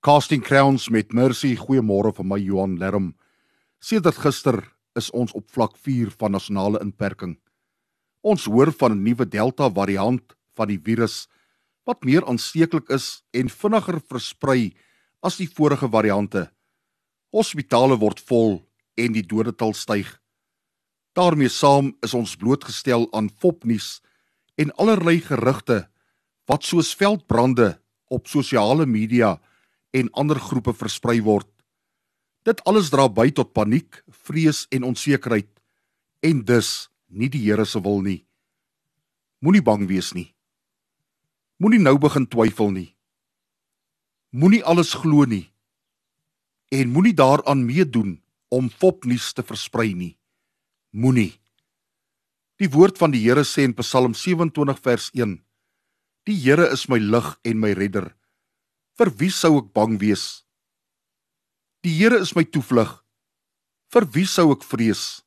Casting Crowns met Mercy. Goeiemôre van my Johan Lerm. Sedert gister is ons op vlak 4 van nasionale inperking. Ons hoor van 'n nuwe Delta variant van die virus wat meer aansteeklik is en vinniger versprei as die vorige variante. Hospitale word vol en die dodetal styg. daarmee saam is ons blootgestel aan fopnuus en allerlei gerugte wat soos veldbrande op sosiale media en ander groepe versprei word. Dit alles dra by tot paniek, vrees en onsekerheid en dus nie die Here se wil nie. Moenie bang wees nie. Moenie nou begin twyfel nie. Moenie alles glo nie. En moenie daaraan meedoen om fopnuus te versprei nie. Moenie. Die woord van die Here sê in Psalm 27 vers 1: Die Here is my lig en my redder. Vir wie sou ek bang wees? Die Here is my toevlug. Vir wie sou ek vrees?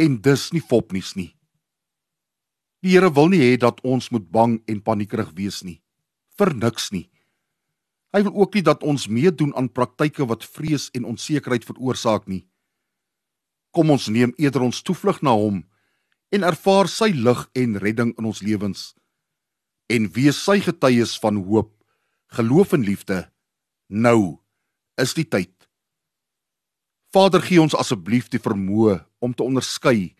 En dis nie fopnuus nie. Die Here wil nie hê dat ons moet bang en paniekerig wees nie. Vir niks nie. Hy wil ook nie dat ons meedoen aan praktyke wat vrees en onsekerheid veroorsaak nie. Kom ons neem eerder ons toevlug na hom en ervaar sy lig en redding in ons lewens en wees sy getuies van hoop geloof en liefde. Nou is die tyd. Vader, gee ons asseblief die vermoë om te onderskei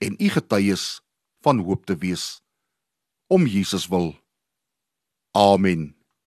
en u getuies van hoop te wees om Jesus wil. Amen.